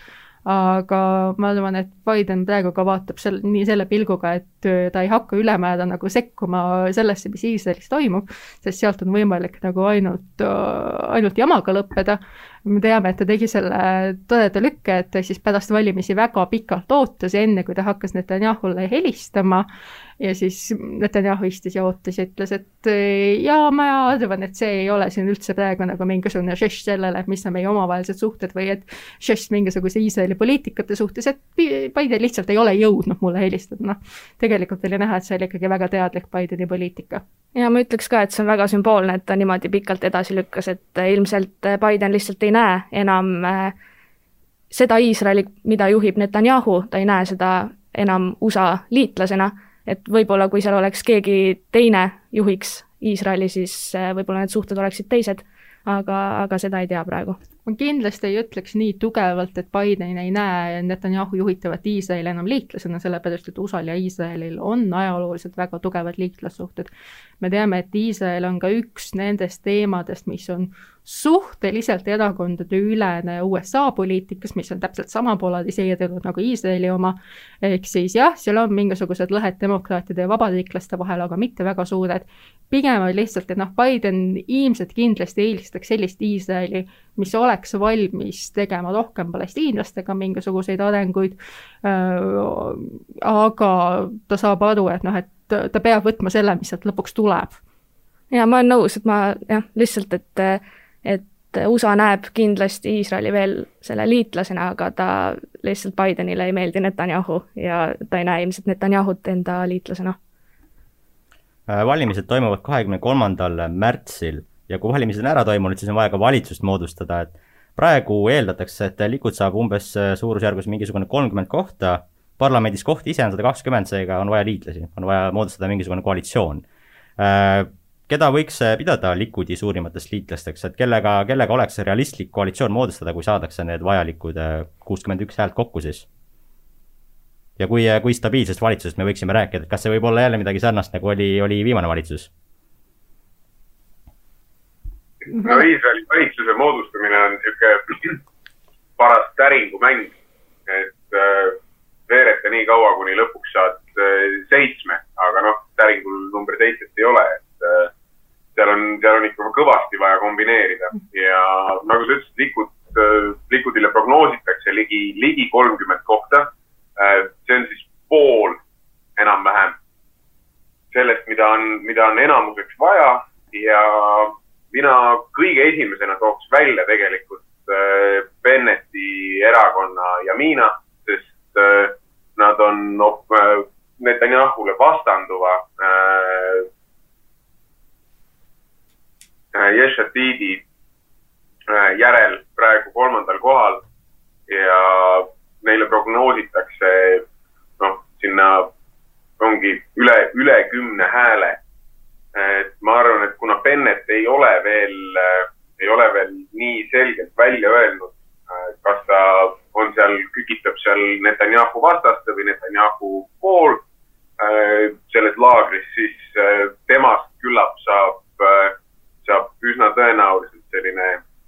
aga ma arvan, et Biden praegu ka vaatab sel-, nii selle pilguga, et äh, ta ei hakka ülemäära nagu sekkuma sellesse, mis Iisraelis toimub, sest sealt on võimalik nagu ainult, äh, ainult jamaga lõppeda. Me teame, et ta tegi selle toreda lükke, et ta siis pärast valimisi väga pikalt ootas ja enne, kui ta hakkas Netanyahule helistama, ja siis Netanyahu istus ja ootas ja ütles, et jaa, ma arvan, et see ei ole siin üldse praegu nagu mingisugune žest sellele, et mis on meie omavahelised suhted või et žest mingisuguse Iisraeli poliitikate suhtes, et Biden lihtsalt ei ole jõudnud mulle helistada, noh. tegelikult oli näha, et see oli ikkagi väga teadlik Bideni poliitika. ja ma ütleks ka, et see on väga sümboolne, et ta niimoodi pikalt edasi lükkas, et ilmselt Biden lihtsalt ei näe enam äh, seda Iisraeli, mida juhib Netanyahu, ta ei näe seda enam USA liitlasena et võib-olla kui seal oleks keegi teine juhiks Iisraeli, siis äh, võib-olla need suhted oleksid teised, aga, aga seda ei tea praegu. Ma kindlasti ei ütleks nii tugevalt, et Biden ei näe Netanyahu juhitavat Iisraeli enam liitlasena, sellepärast et USA-l ja Iisraelil on ajalooliselt väga tugevad liitlassuhted. me teame, et Iisrael on ka üks nendest teemadest, mis on suhteliselt erakondadeülene USA poliitikas, mis on täpselt sama polariseerunud nagu Iisraeli oma, ehk siis jah, seal on mingisugused lõhed demokraatide ja vabariiklaste vahel, aga mitte väga suured. pigem on lihtsalt, et noh, Biden ilmselt kindlasti eelistaks sellist Iisraeli, mis oleks valmis tegema rohkem palestiinlastega mingisuguseid arenguid äh,, aga ta saab aru, et noh, et ta peab võtma selle, mis sealt lõpuks tuleb. ja ma olen nõus, et ma jah, lihtsalt, et et USA näeb kindlasti Iisraeli veel selle liitlasena, aga ta lihtsalt Bidenile ei meeldi Netanyahu ja ta ei näe ilmselt Netanyahut enda liitlasena. Äh, valimised toimuvad kahekümne kolmandal märtsil ja kui valimised on ära toimunud, siis on vaja ka valitsust moodustada, et praegu eeldatakse, et Likud saab umbes äh, suurusjärgus mingisugune kolmkümmend kohta, parlamendis kohti ise on sada kakskümmend, seega on vaja liitlasi, on vaja moodustada mingisugune koalitsioon äh, keda võiks äh, pidada Likudi suurimatest liitlasteks, et kellega, kellega oleks realistlik koalitsioon moodustada, kui saadakse need vajalikud kuuskümmend üks häält kokku siis? ja kui, kui stabiilsest valitsusest me võiksime rääkida, et kas see võib olla jälle midagi sarnast, nagu oli, oli viimane valitsus? No Iisraeli valitsuse moodustamine on niisugune <clears throat> paras täringumäng, et äh, veereta nii kaua, kuni lõpuks saad äh, seitsme, aga noh, täringul number seitset ei ole, et äh, seal on, seal on ikka kõvasti vaja kombineerida. Ja nagu sa ütlesid, Likud, Likudile prognoositakse ligi, ligi kolmkümmend kohta. see on siis pool enam-vähem sellest, mida on, mida on enamuseks vaja. Ja mina kõige esimesena tooks välja tegelikult Benneti erakonna Jamina, sest nad on op- äh, Netanyahule vastanduva äh, äh, Yeshatidi äh, järel praegu kolmandal kohal ja neile prognoositakse noh, sinna ongi üle, üle kümne hääle. Et ma arvan, et kuna Bennett ei ole veel äh,, ei ole veel nii selgelt välja öelnud äh,, kas ta on seal, kükitab seal Netanyahu vastaste või Netanyahu pool äh, selles laagris, siis temast küllap saab saab üsna tõenäoliselt selline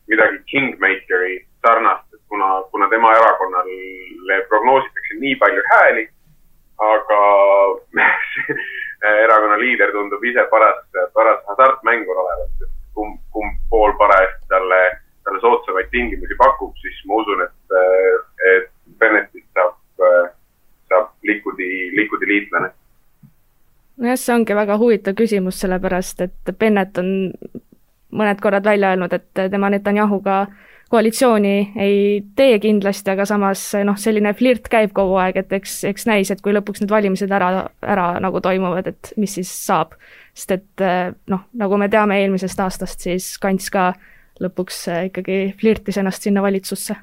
midagi kingmakeri sarnast, et kuna, kuna tema erakonnale prognoositakse nii palju hääli, aga <laughs> erakonna liider tundub ise paras, paras hasartmängur olevat, et kumb, kumb pool parajasti talle, talle soodsamaid tingimusi pakub, siis ma usun, et, et Bennettist saab, saab Likudi, Likudi liitlane. nojah, see ongi väga huvitav küsimus, sellepärast et Bennett on mõned korrad välja öelnud, et tema Netanyahuga koalitsiooni ei tee kindlasti, aga samas noh, selline flirt käib kogu aeg, et eks, eks näis, et kui lõpuks need valimised ära, ära nagu toimuvad, et mis siis saab. sest et noh, nagu me teame eelmisest aastast, siis Kants ka lõpuks ikkagi flirtis ennast sinna valitsusse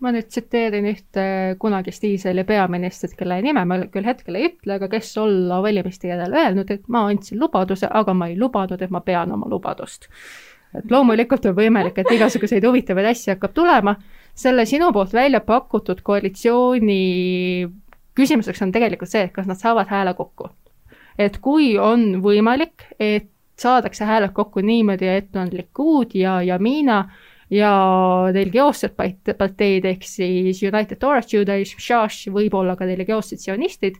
ma nüüd tsiteerin ühte kunagist Iisraeli peaministrit, kelle nime ma küll hetkel ei ütle, aga kes olla valimiste järel öelnud, et ma andsin lubaduse, aga ma ei lubanud, et ma pean oma lubadust. Et loomulikult on võimalik, et igasuguseid huvitavaid asju hakkab tulema, selle sinu poolt välja pakutud koalitsiooni küsimuseks on tegelikult see, et kas nad saavad hääle kokku. et kui on võimalik, et saadakse hääled kokku niimoodi, et on Likud ja Yamina, ja religioossed parteid ehk siis United Torah Judaism, Shash, võib-olla ka religioossed sionistid,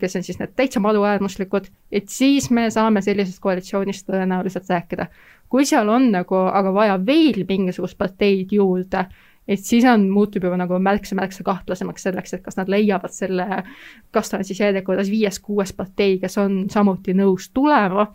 kes on siis need täitsa maduäärmuslikud, et siis me saame sellisest koalitsioonist tõenäoliselt rääkida. Kui seal on nagu aga vaja veel mingisugust parteid juurde, et siis on, muutub juba nagu märksa-märksa kahtlasemaks selleks, et kas nad leiavad selle, kas ta on siis järjekorras viies-kuues partei, kes on samuti nõus tulema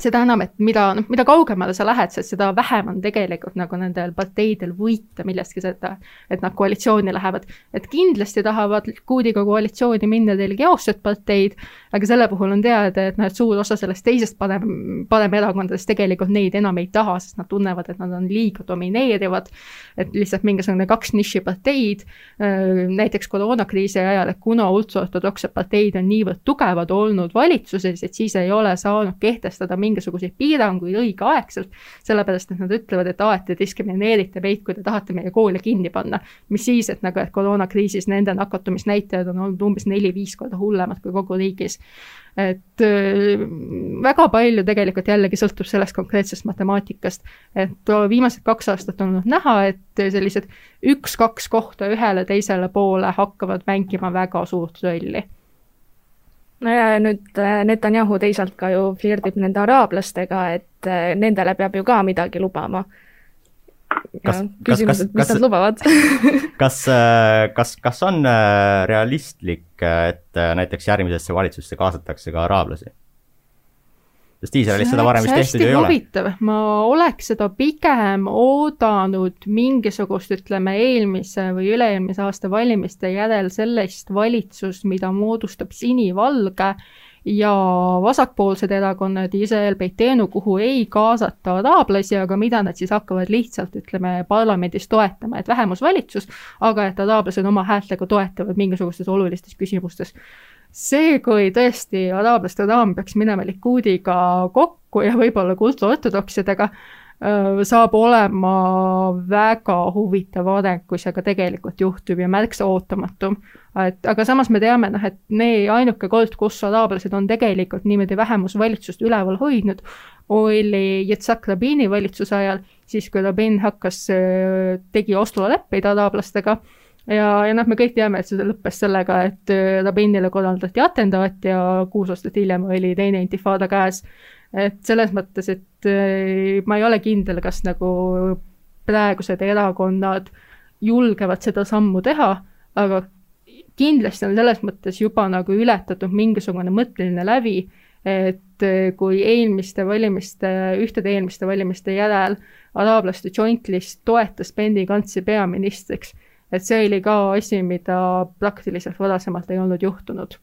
seda enam, et mida, noh, mida kaugemale sa lähed, seda vähem on tegelikult nagu nendel parteidel võita millestki seda, et nad koalitsiooni lähevad. et kindlasti tahavad Kuudiga koalitsiooni minna religioossed parteid, aga selle puhul on teada, et noh, et suur osa sellest teisest parem, paremerakondadest tegelikult neid enam ei taha, sest nad tunnevad, et nad on liiga domineerivad, et lihtsalt mingisugune kaks nišiparteid, näiteks koroonakriisi ajal, et kuna ultraortodoksed parteid on niivõrd tugevad olnud valitsuses, et siis ei ole saanud kehtestada mingisuguseid piiranguid õigeaegselt, sellepärast et nad ütlevad, et aa, et te diskrimineerite meid, kui te tahate meie koole kinni panna. mis siis, et nagu, et koroonakriisis nende nakatumisnäitajad on olnud umbes neli-viis korda hullemad kui kogu riigis. et äh, väga palju tegelikult jällegi sõltub sellest konkreetsest matemaatikast, et viimased kaks aastat on olnud näha, et sellised üks-kaks kohta ühele-teisele poole hakkavad mängima väga suurt rolli nüüd äh, Netanyahu teisalt ka ju flirdib nende araablastega, et äh, nendele peab ju ka midagi lubama. kas, kas, kas, kas, kas nad lubavad <laughs> kas, äh, kas, kas on realistlik, et näiteks järgmisesse valitsusse kaasatakse ka araablasi? Sest Iisraelis seda varem vist tehtud ju ei huvitav. ole. ma oleks seda pigem oodanud mingisugust, ütleme, eelmise või üle-eelmise aasta valimiste järel sellist valitsust, mida moodustab sinivalge ja vasakpoolsed erakonnad, Iisrael Beitenu, kuhu ei kaasata araablasi, aga mida nad siis hakkavad lihtsalt, ütleme, parlamendis toetama, et vähemusvalitsus, aga et araablased oma häältega toetavad mingisugustes olulistes küsimustes see, kui tõesti araablaste raam peaks minema Likuudiga kokku ja võib-olla ka ultraortodoksidega, saab olema väga huvitav areng, kui see ka tegelikult juhtub ja märksa ootamatum. et aga samas me teame, noh, et nee, ainuke kord, kus araablased on tegelikult niimoodi vähemusvalitsust üleval hoidnud, oli Yitzhak Rabini valitsuse ajal, siis kui Rabin hakkas, tegi ostuleppeid araablastega ja, ja noh, me kõik teame, et see lõppes sellega, et äh, Rabinile korraldati atendaat ja kuus aastat hiljem oli teine intifada käes. et selles mõttes, et äh, ma ei ole kindel, kas nagu praegused erakonnad julgevad seda sammu teha, aga kindlasti on selles mõttes juba nagu ületatud mingisugune mõtteline lävi, et äh, kui eelmiste valimiste, ühtede eelmiste valimiste järel araablaste joint list toetas Benny Gantsi peaministriks et see oli ka asi, mida praktiliselt varasemalt ei olnud juhtunud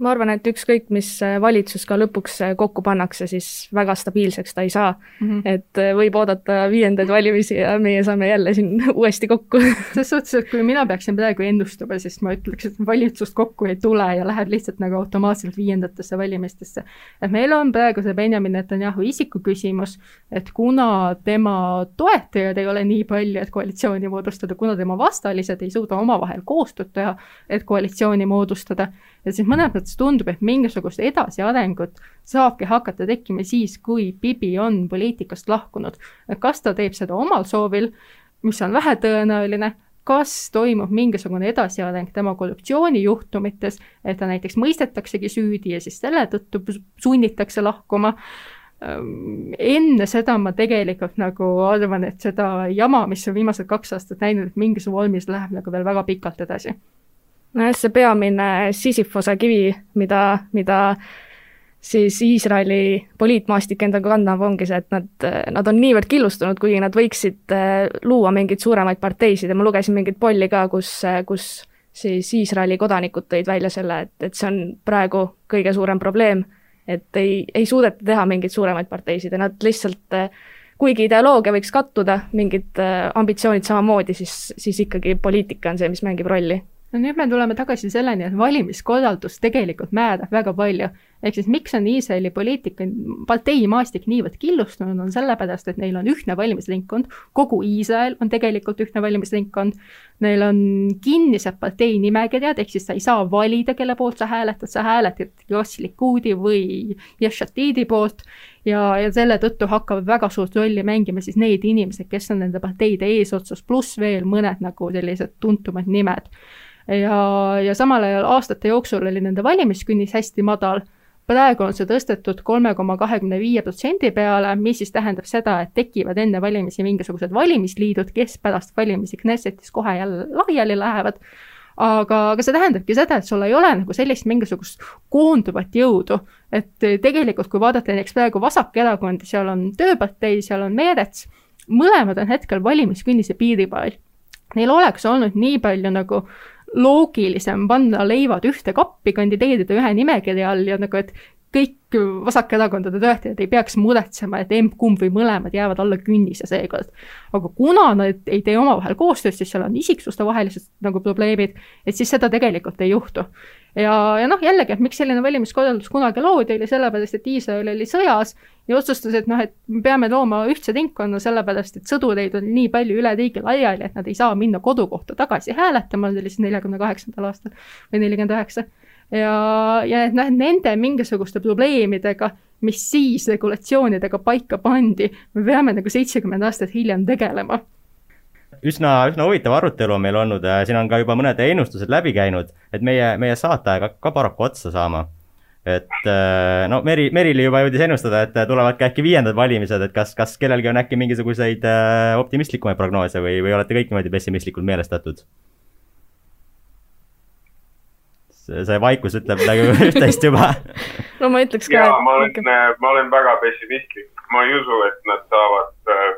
ma arvan, et ükskõik, mis äh, valitsus ka lõpuks äh, kokku pannakse, siis väga stabiilseks ta ei saa mm. -hmm. et äh, võib oodata viiendaid valimisi ja meie saame jälle siin <laughs> uuesti kokku selles suhtes, et kui mina peaksin praegu ennustama, siis ma ütleks, et valitsust kokku ei tule ja läheb lihtsalt nagu automaatselt viiendatesse valimistesse. et meil on praegu see Benjamin Netanyahu isiku küsimus, et kuna tema toetajaid ei ole nii palju, et koalitsiooni moodustada, kuna tema vastalised ei suuda omavahel koostööd teha, et koalitsiooni moodustada, ja siis mõnes mõttes tundub, et mingisugust edasiarengut saabki hakata tekkima siis, kui Bibi on poliitikast lahkunud. kas ta teeb seda omal soovil, mis on vähetõenäoline, kas toimub mingisugune edasiareng tema korruptsioonijuhtumites, et ta näiteks mõistetaksegi süüdi ja siis selle tõttu sunnitakse lahkuma ehm, enne seda ma tegelikult nagu arvan, et seda jama, mis on viimased kaks aastat näinud, et mingis vormis läheb nagu veel väga pikalt edasi nojah, see peamine Sisyphose kivi, mida, mida siis Iisraeli poliitmaastik endaga kannab, ongi see, et nad, nad on niivõrd killustunud, kuigi nad võiksid eh, luua mingeid suuremaid parteisid. Ja ma lugesin mingit polli ka, kus, kus siis Iisraeli kodanikud tõid välja selle, et, et see on praegu kõige suurem probleem, et ei, ei suudeta teha mingeid suuremaid parteisid. Ja nad lihtsalt kuigi ideoloogia võiks kattuda, mingid eh, ambitsioonid samamoodi, siis, siis ikkagi poliitika on see, mis mängib rolli no nüüd me tuleme tagasi selleni, et valimiskorraldus tegelikult määrab väga palju. ehk siis miks on Iisraeli poliitika, parteimaastik niivõrd killustunud, on sellepärast, et neil on ühtne valimisringkond, kogu Iisrael on tegelikult ühtne valimisringkond, neil on kinnised partei nimekirjad, ehk siis sa ei saa valida, kelle poolt sa hääletad, sa hääletad Yoss Likudi või Yeshatidi poolt. Ja, ja selle tõttu hakkavad väga suurt rolli mängima siis need inimesed, kes on nende parteide eesotsas, pluss veel mõned nagu sellised tuntumad nimed ja, ja samal ajal aastate jooksul oli nende valimiskünnis hästi madal, praegu on see tõstetud kolme koma kahekümne viie protsendi peale, mis siis tähendab seda, et tekivad enne valimisi mingisugused valimisliidud, kes pärast valimisi Knessetis kohe jälle laiali lähevad, aga, aga see tähendabki seda, et sul ei ole nagu sellist mingisugust koonduvat jõudu, et tegelikult kui vaadata näiteks praegu vasakerakondi, seal on Tööpartei, seal on Meerets, mõlemad on hetkel valimiskünnise piiri peal. Neil oleks olnud nii palju nagu loogilisem panna leivad ühte kappi, kandideerida ühe nimekirja all ja nagu, et kõik vasakerakondade toetajad ei peaks muretsema, et emb-kumb või mõlemad jäävad alla künnise seekord. aga kuna nad ei tee omavahel koostööd, siis seal on isiksuste vahelised nagu probleemid, et siis seda tegelikult ei juhtu. ja, ja noh, jällegi, et miks selline valimiskorraldus kunagi loodi, oli sellepärast, et Iisrael oli sõjas ja otsustas, et noh, et me peame looma ühtse ringkonna, sellepärast et sõdureid on nii palju üle riigi laiali, et nad ei saa minna kodukohta tagasi hääletama, see oli siis neljakümne kaheksandal aastal või nelikümmend üheksa ja, ja et noh, nende mingisuguste probleemidega, mis siis regulatsioonidega paika pandi, me peame nagu seitsekümmend aastat hiljem tegelema üsna, üsna huvitav arutelu on meil olnud, siin on ka juba mõned ennustused läbi käinud, et meie, meie saateaeg hakkab ka paraku otsa saama. et no Meri, Merili juba jõudis ennustada, et tulevad ka äkki viiendad valimised, et kas, kas kellelgi on äkki mingisuguseid optimistlikumaid prognoose või, või olete kõik niimoodi pessimistlikult meelestatud? See vaikus ütleb midagi <laughs> üht-teist juba. no ma ütleks ka. jaa, ma olen, ma olen väga pessimistlik, ma ei usu, et nad saavad äh,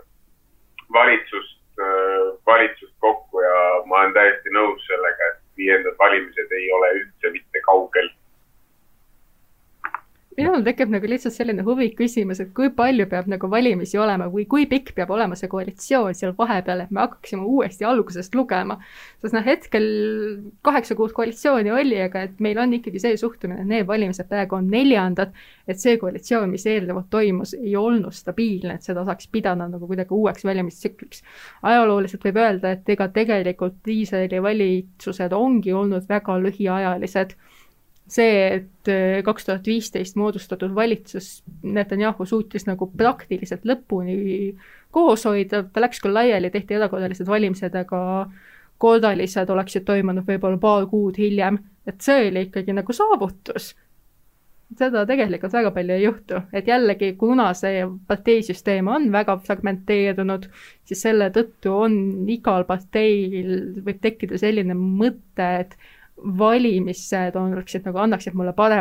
valitsust äh,, valitsust kokku ja ma olen täiesti nõus sellega, et viiendad valimised ei ole üldse mitte kaugel minul tekib nagu lihtsalt selline huviküsimus, et kui palju peab nagu valimisi olema või kui pikk peab olema see koalitsioon seal vahepeal, et me hakkaksime uuesti algusest lugema. sest noh, hetkel kaheksa kuud koalitsiooni oli, aga et meil on ikkagi see suhtumine, et need valimised praegu on neljandad, et see koalitsioon, mis eelnevalt toimus, ei olnud stabiilne, et seda saaks pidada nagu kuidagi uueks valimistsükliks. ajalooliselt võib öelda, et ega tegelikult Iisraeli valitsused ongi olnud väga lühiajalised see, et äh, kaks tuhat viisteist moodustatud valitsus Netanyahu suutis nagu praktiliselt lõpuni koos hoida, ta läks küll laiali, tehti erakorralised valimised, aga kordalised oleksid toimunud võib-olla paar kuud hiljem, et see oli ikkagi nagu saavutus. seda tegelikult väga palju ei juhtu, et jällegi, kuna see parteisüsteem on väga fragmenteerunud, siis selle tõttu on igal parteil, võib tekkida selline mõte, et valimised oleksid nagu, annaksid mulle parema